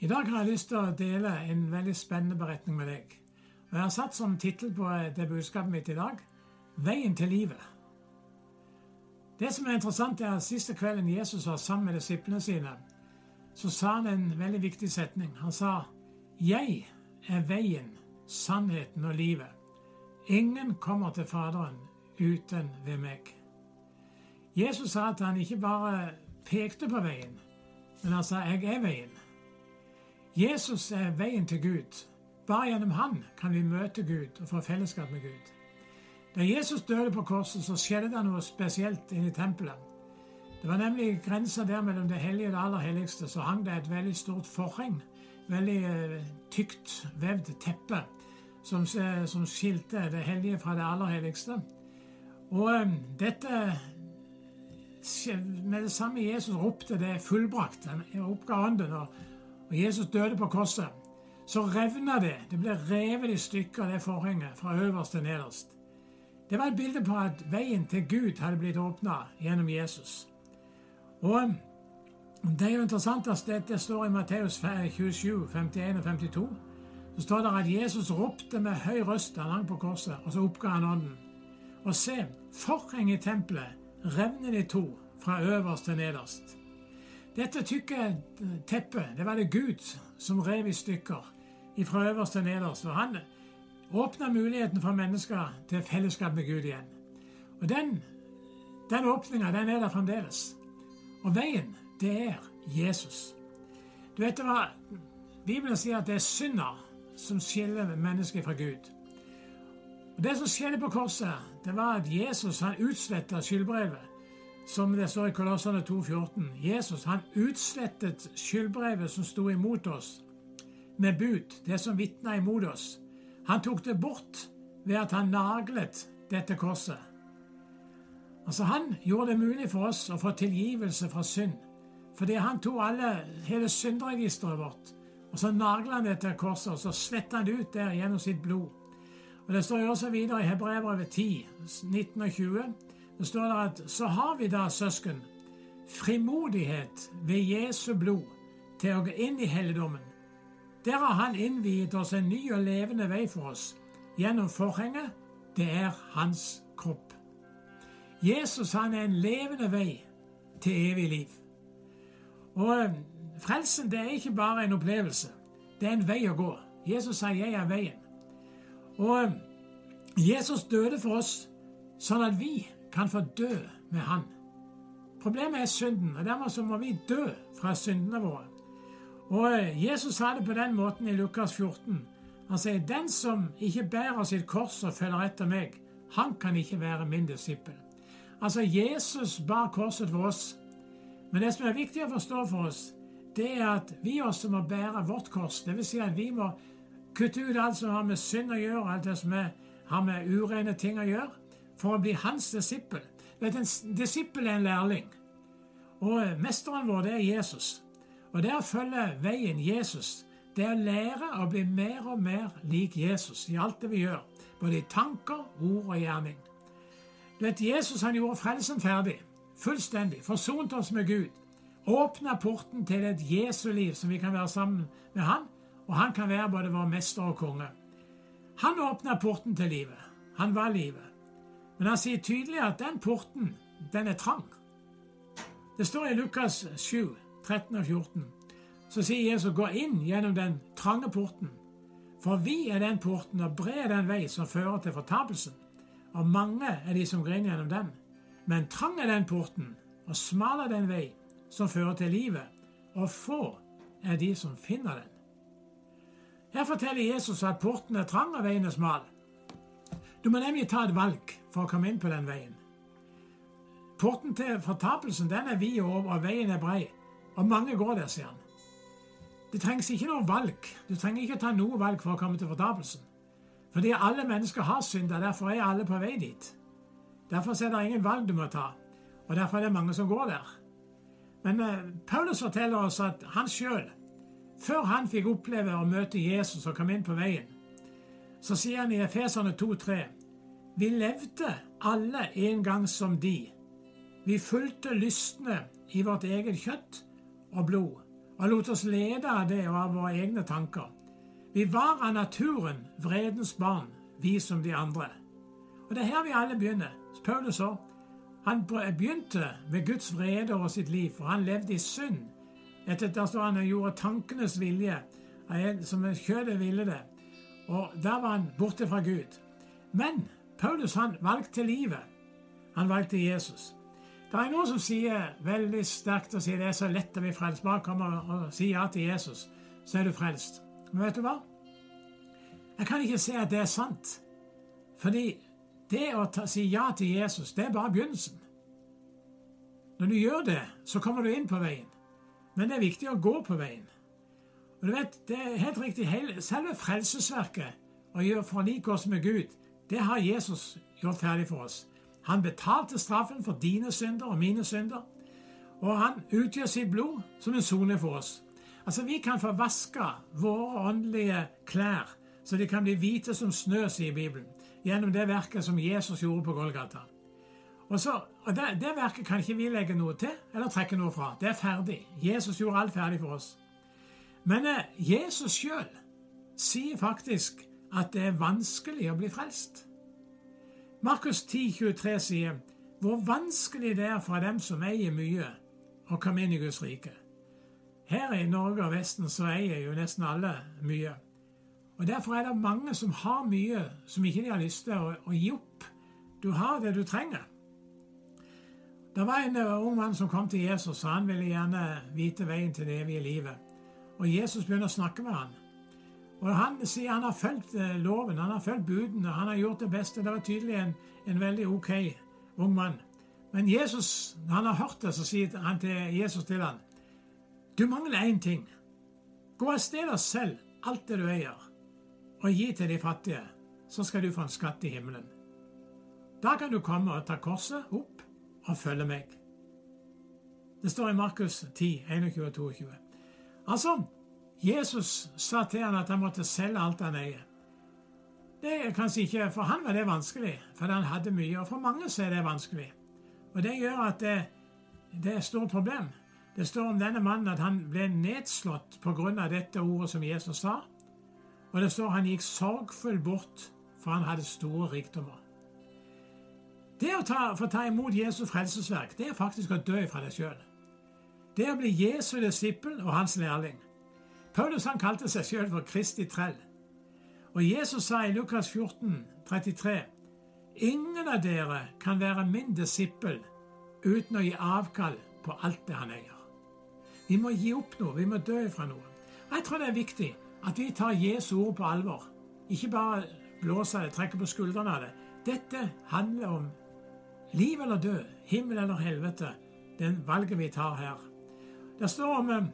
I dag har jeg lyst til å dele en veldig spennende beretning med deg. Og Jeg har satt som tittel på det budskapet mitt i dag 'Veien til livet'. Det som er interessant, er at siste kvelden Jesus var sammen med disiplene sine, så sa han en veldig viktig setning. Han sa 'Jeg er veien, sannheten og livet'. Ingen kommer til Faderen uten ved meg. Jesus sa at han ikke bare pekte på veien, men han sa 'Jeg er veien'. Jesus er veien til Gud. Bare gjennom han kan vi møte Gud og få fellesskap med Gud. Da Jesus døde på korset, så skjedde det noe spesielt inne i tempelet. Det var nemlig grensa der mellom det hellige og det aller helligste. Så hang det et veldig stort forheng, veldig eh, tykt vevd teppe, som, som, skilte det hellige fra det aller helligste. Og eh, dette Med det samme Jesus ropte det fullbrakt. Han oppga ånden. og og Jesus døde på korset, så revna det. Det ble revet i stykker, det forhenget, fra øverst til nederst. Det var et bilde på at veien til Gud hadde blitt åpna gjennom Jesus. Og Det er jo interessant at dette står i Matteus 27, 51 og 52. Så står det at Jesus ropte med høy røst da han hang på korset, og så oppga han ånden. Og se, forhenget i tempelet revner i to, fra øverst til nederst. Dette tykke teppet det var det Gud som rev i stykker fra øverst til nederst. og Han åpna muligheten for mennesker til fellesskap med Gud igjen. Og Den, den åpninga den er der fremdeles. Og veien, det er Jesus. Du vet hva? Bibelen sier at det er synder som skiller mennesket fra Gud. Og Det som skjedde på korset, det var at Jesus han utsletta skyldbrevet som det står i Kolossene 2,14. Jesus han utslettet skyldbrevet som sto imot oss, med bud, det som vitna imot oss. Han tok det bort ved at han naglet dette korset. Altså Han gjorde det mulig for oss å få tilgivelse fra synd, fordi han tok alle, hele syndregisteret vårt. Og Så nagla han det til korset, og så svetta han det ut der gjennom sitt blod. Og Det står jo også videre i Hebrevet 10, 19 og 20. Så står det at så har vi da, søsken, frimodighet ved Jesu blod til å gå inn i helligdommen. Der har Han innviet oss en ny og levende vei for oss gjennom forhenget. Det er hans kropp. Jesus han er en levende vei til evig liv. Og Frelsen det er ikke bare en opplevelse, det er en vei å gå. Jesus sier 'jeg er veien'. Og Jesus døde for oss sånn at vi kan få dø med Han. Problemet er synden, og dermed så må vi dø fra syndene våre. Og eh, Jesus sa det på den måten i Lukas 14. Han sier, 'Den som ikke bærer sitt kors og følger etter meg, han kan ikke være min disippel.' Altså, Jesus bar korset for oss. Men det som er viktig å forstå for oss, det er at vi også må bære vårt kors. Dvs. Si at vi må kutte ut alt som har med synd å gjøre, alt det som har med urene ting å gjøre for å bli hans disippel. En disippel er en lærling, og mesteren vår det er Jesus. Og å følge veien Jesus, det er å lære å bli mer og mer lik Jesus i alt det vi gjør, både i tanker, ord og gjerning. Du vet, Jesus han gjorde frelsen ferdig, fullstendig, forsonte oss med Gud, åpna porten til et Jesu liv som vi kan være sammen med Han, og Han kan være både vår mester og konge. Han åpna porten til livet. Han var livet. Men han sier tydelig at den porten, den er trang. Det står i Lukas 7, 13 og 14. Så sier Jesus, gå inn gjennom den trange porten. For vi er den porten, og bred er den vei som fører til fortapelsen. Og mange er de som går gjennom den. Men trang er den porten, og smal er den vei som fører til livet. Og få er de som finner den. Her forteller Jesus at porten er trang og veien er smal. Du må nemlig ta et valg for å komme inn på den veien. Porten til fortapelsen den er vid og veien er brei, og mange går der, sier han. Det trengs ikke noe valg. Du trenger ikke ta noe valg for å komme til fortapelsen. Fordi alle mennesker har synda, derfor er alle på vei dit. Derfor er det ingen valg du må ta, og derfor er det mange som går der. Men eh, Paulus forteller oss at han sjøl, før han fikk oppleve å møte Jesus og komme inn på veien, så sier han i Efeserne 2,3.: Vi levde alle en gang som de. Vi fulgte lystne i vårt eget kjøtt og blod, og lot oss lede av det og av våre egne tanker. Vi var av naturen vredens barn, vi som de andre. Og Det er her vi alle begynner. Paulus òg. Han begynte med Guds vrede over sitt liv, for han levde i synd. Etter der står han og gjorde tankenes vilje, som kjødet ville det. Og der var han borte fra Gud. Men Paulus han valgte livet. Han valgte Jesus. Det er noen som sier veldig sterkt og sier det er så lett å bli frelst. Bare kom og si ja til Jesus, så er du frelst. Men vet du hva? Jeg kan ikke si at det er sant. Fordi det å ta, si ja til Jesus, det er bare begynnelsen. Når du gjør det, så kommer du inn på veien. Men det er viktig å gå på veien. Og du vet, det er helt riktig, Selve frelsesverket, å gjøre forlike oss med Gud, det har Jesus gjort ferdig for oss. Han betalte straffen for dine synder og mine synder, og han utgjør sitt blod som en sone for oss. Altså, Vi kan få vaska våre åndelige klær så de kan bli hvite som snø, sier Bibelen, gjennom det verket som Jesus gjorde på Golgata. Og, så, og det, det, verket kan ikke vi legge noe til eller trekke noe fra. Det er ferdig. Jesus gjorde alt ferdig for oss. Men eh, Jesus sjøl sier faktisk at det er vanskelig å bli frelst. Markus 10, 23 sier hvor vanskelig det er for dem som eier mye, å komme inn i Guds rike. Her i Norge og Vesten så eier jo nesten alle mye. Og Derfor er det mange som har mye som ikke de har lyst til å, å gi opp. Du har det du trenger. Det var en uh, ung mann som kom til Jesus, og han ville gjerne vite veien til det evige livet. Og Jesus begynner å snakke med han. Og Han sier han har fulgt uh, loven, han har fulgt budene, han har gjort det beste. Det var tydelig en, en veldig ok ung mann. Men Jesus, når han har hørt det, så sier han til Jesus til han, Du mangler én ting. Gå av sted og selg alt det du eier og gi til de fattige, så skal du få en skatt i himmelen. Da kan du komme og ta korset opp og følge meg. Det står i Markus 10, 21 og 22. Altså, Jesus sa til han at han måtte selge alt han eier. Det er kanskje ikke, For han var det vanskelig, for han hadde mye. Og for mange så er det vanskelig. Og Det gjør at det, det er et stort problem. Det står om denne mannen at han ble nedslått pga. dette ordet som Jesus sa. Og det står han gikk sorgfull bort, for han hadde store rikdommer. Det å ta, få ta imot Jesu frelsesverk, det er faktisk å dø fra deg sjøl. Det å bli Jesu disippel og hans lærling. Paulus han kalte seg selv for Kristi trell. Og Jesus sa i Lukas 14, 33, Ingen av dere kan være min disippel uten å gi avkall på alt det han eier. Vi må gi opp noe, vi må dø fra noe. Jeg tror det er viktig at vi tar Jesu ord på alvor. Ikke bare blåser det, trekker på skuldrene av det. Dette handler om liv eller død, himmel eller helvete, den valget vi tar her. Det står om eh,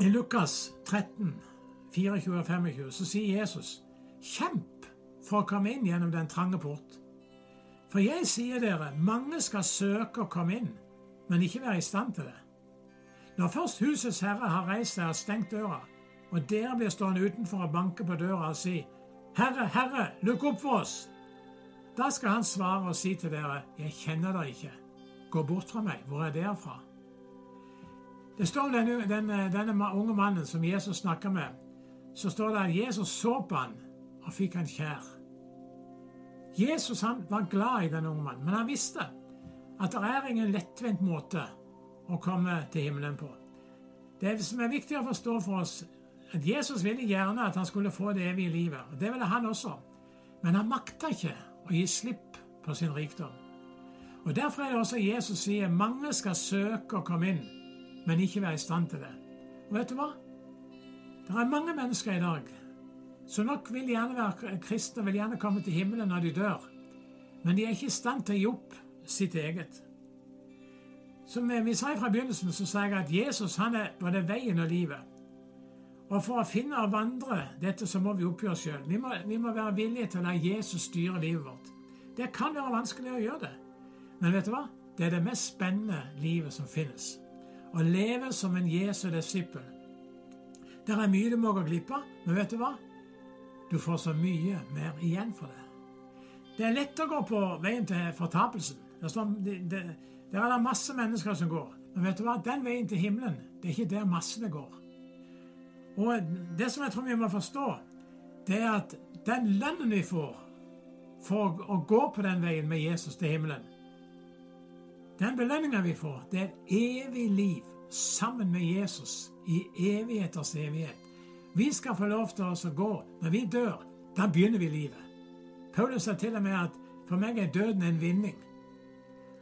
i Lukas 13, 24 og 25, så sier Jesus, kjemp for å komme inn gjennom den trange port. For jeg sier dere, mange skal søke å komme inn, men ikke være i stand til det. Når først husets herre har reist seg og stengt døra, og dere blir stående utenfor og banke på døra og si, Herre, Herre, lukk opp for oss! Da skal han svare og si til dere, Jeg kjenner dere ikke. Gå bort fra meg. Hvor er dere fra? Det står om denne, denne, denne unge mannen som Jesus snakker med. Så står det at Jesus så på han og fikk han kjær. Jesus han var glad i den unge mannen, men han visste at det er ingen lettvint måte å komme til himmelen på. Det som er viktig å forstå for oss at Jesus ville gjerne at han skulle få det evige livet. og Det ville han også. Men han makta ikke å gi slipp på sin rikdom. Og Derfor er det også Jesus sier mange skal søke å komme inn, men ikke være i stand til det. Og vet du hva? Det er mange mennesker i dag som nok vil gjerne være kristne, vil gjerne komme til himmelen når de dør, men de er ikke i stand til å gi opp sitt eget. Som vi sa fra begynnelsen, så sa jeg at Jesus han er både veien og livet. Og for å finne og vandre dette, så må vi oppgi oss sjøl. Vi, vi, må være villige til å la Jesus styre livet vårt. Det kan være vanskelig å gjøre det, men vet du hva? Det er det mest spennende livet som finnes. Å leve som en Jesu disippel. Det er mye du må gå glipp av, men vet du hva? Du får så mye mer igjen for det. Det er lett å gå på veien til fortapelsen. Der det, det, er masse mennesker som går. Men vet du hva? Den veien til himmelen, det er ikke der massene går. Og det som jeg tror vi må forstå, det er at den lønnen vi får for å gå på den veien med Jesus til himmelen, den belønninga vi får, det er evig liv sammen med Jesus i evigheters evighet. Vi skal få lov til oss å gå. Når vi dør, da begynner vi livet. Paulus sa til og med at for meg er døden en vinning.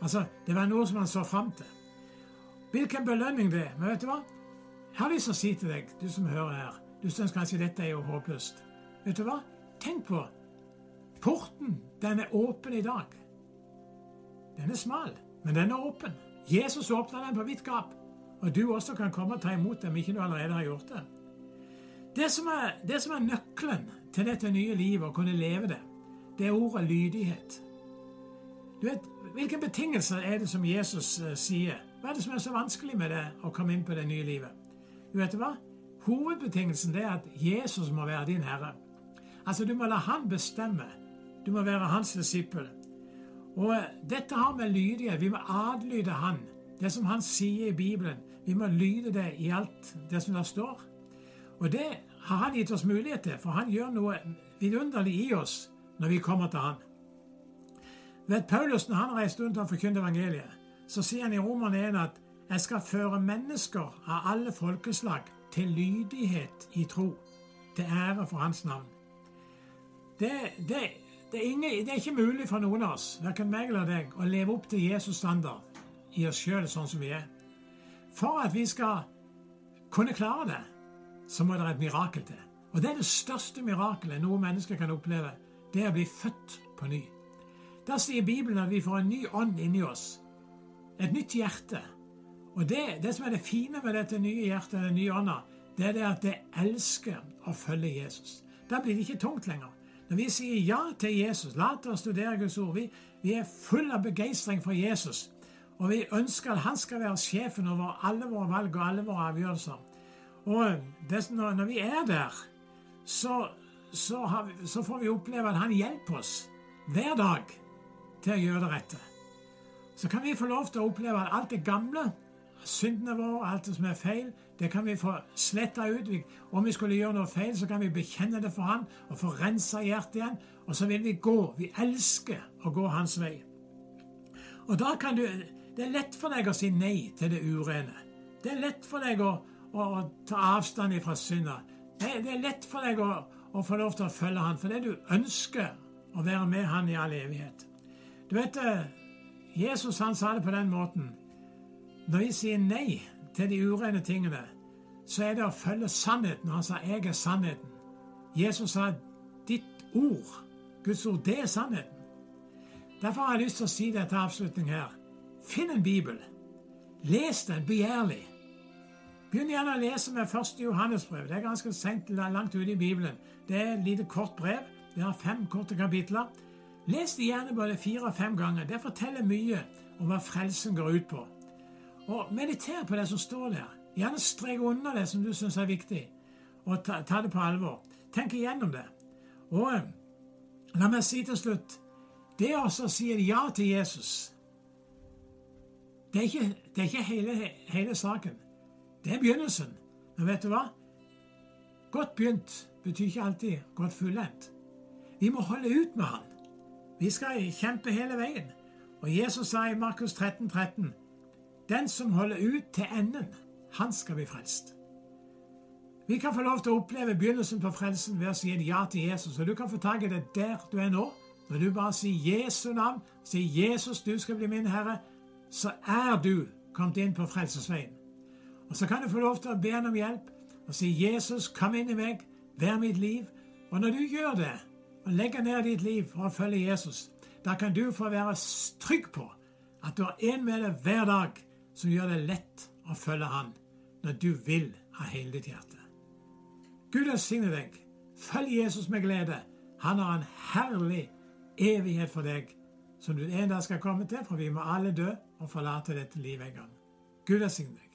Altså, Det var noe som han så fram til. Hvilken belønning det er. Men vet du hva? Jeg har lyst til å si til deg, du som hører her Du syns kanskje dette er jo håpløst. Vet du hva? Tenk på Porten, den er åpen i dag. Den er smal, men den er åpen. Jesus åpner den på vidt gap. Og du også kan komme og ta imot dem, ikke du allerede har gjort det. Det som, er, det som er nøkkelen til dette nye livet, å kunne leve det, det er ordet lydighet. Du vet, Hvilke betingelser er det som Jesus uh, sier? Hva er det som er så vanskelig med det å komme inn på det nye livet? Du vet hva? Hovedbetingelsen er at Jesus må være din herre. Altså, Du må la han bestemme. Du må være hans disippel. Og uh, Dette har med lydighet Vi må adlyde han. Det som han sier i Bibelen. Vi må lyde det i alt det som der står. Og det har han gitt oss mulighet til, for han gjør noe vidunderlig i oss når vi kommer til han. Ved Paulus, når han reiste rundt og forkynte evangeliet, så sier han i Roman 1 at jeg skal føre mennesker av alle folkeslag til lydighet i tro, til ære for hans navn. Det, det, det, er, ingen, det er, ikke mulig for noen av oss, verken meg eller deg, å leve opp til Jesus' standard i oss sjøl sånn som vi er. For at vi skal kunne klare det, så må det et mirakel til. Og det er det største mirakelet noe menneske kan oppleve. Det er å bli født på ny. Der sier Bibelen at vi får en ny ånd inni oss. Et nytt hjerte. Og det, det som er det fine med dette nye hjertet, den nye ånda, det er det at det elsker å følge Jesus. Da blir det ikke tungt lenger. Når vi sier ja til Jesus, la oss studere Guds ord, vi, vi er full av begeistring for Jesus. Og vi ønsker at han skal være sjefen over alle våre valg og alle våre avgjørelser. Og det, når, vi er der, så, så, vi, så, får vi oppleve at han hjelper oss hver dag til å gjøre det rette. Så kan vi få lov til å oppleve at alt det gamle, syndene våre, og alt det som er feil, det kan vi få sletta ut. Om vi skulle gjøre noe feil, så kan vi bekjenne det for Han og få rensa hjertet igjen. Og så vil vi gå. Vi elsker å gå Hans vei. Og da kan du Det er lett for deg å si nei til det urene. Det er lett for deg å, å, å ta avstand fra synda. Det, det, er lett for deg å, å få lov til å følge Han fordi du ønsker å være med Han i all evighet. Du vet, eh, Jesus han sa det på den måten. Når vi sier nei til de urene tingene, så er det å følge sannheten. Han sa 'jeg er sannheten'. Jesus sa 'ditt ord', Guds ord, det er sannheten. Derfor har jeg lyst til å si det til avslutning her. Finn en bibel. Les den begjærlig. Begynn gjerne å lese med første Johannesbrev. Det er ganske sent, langt ute i Bibelen. Det er et lite kort brev. Det har fem korte kapitler. Les det gjerne både fire og fem ganger. Det forteller mye om hva frelsen går ut på. Og Mediter på det som står der. Gjerne strek under det som du syns er viktig, og ta, ta, det på alvor. Tenk igjennom det. Og eh, la meg si til slutt Det å si ja til Jesus, det er ikke, det er ikke hele, hele saken. Det er begynnelsen. Men vet du hva? Godt begynt betyr ikke alltid godt fullendt. Vi må holde ut med Han. Vi skal kjempe hele veien. Og Jesus sa i Markus 13, 13, Den som holder ut til enden, han skal bli frelst. Vi kan få lov til å oppleve begynnelsen på frelsen ved å si et ja til Jesus. Og du kan få tak i det der du er nå. Når du bare sier Jesu navn, sier Jesus, du skal bli min Herre, så er du kommet inn på frelsesveien. Og så kan du få lov til å be ham om hjelp og si, 'Jesus, kom inn i meg, vær mitt liv.' Og når du gjør det, og legger ned ditt liv for å følge Jesus, da kan du få være trygg på at du har en med deg hver dag som gjør det lett å følge Han når du vil av hele ditt hjerte. Gud velsigne deg. Følg Jesus med glede. Han har en herlig evighet for deg som du en dag skal komme til, for vi må alle dø og forlate dette livet en gang. Gud velsigne deg.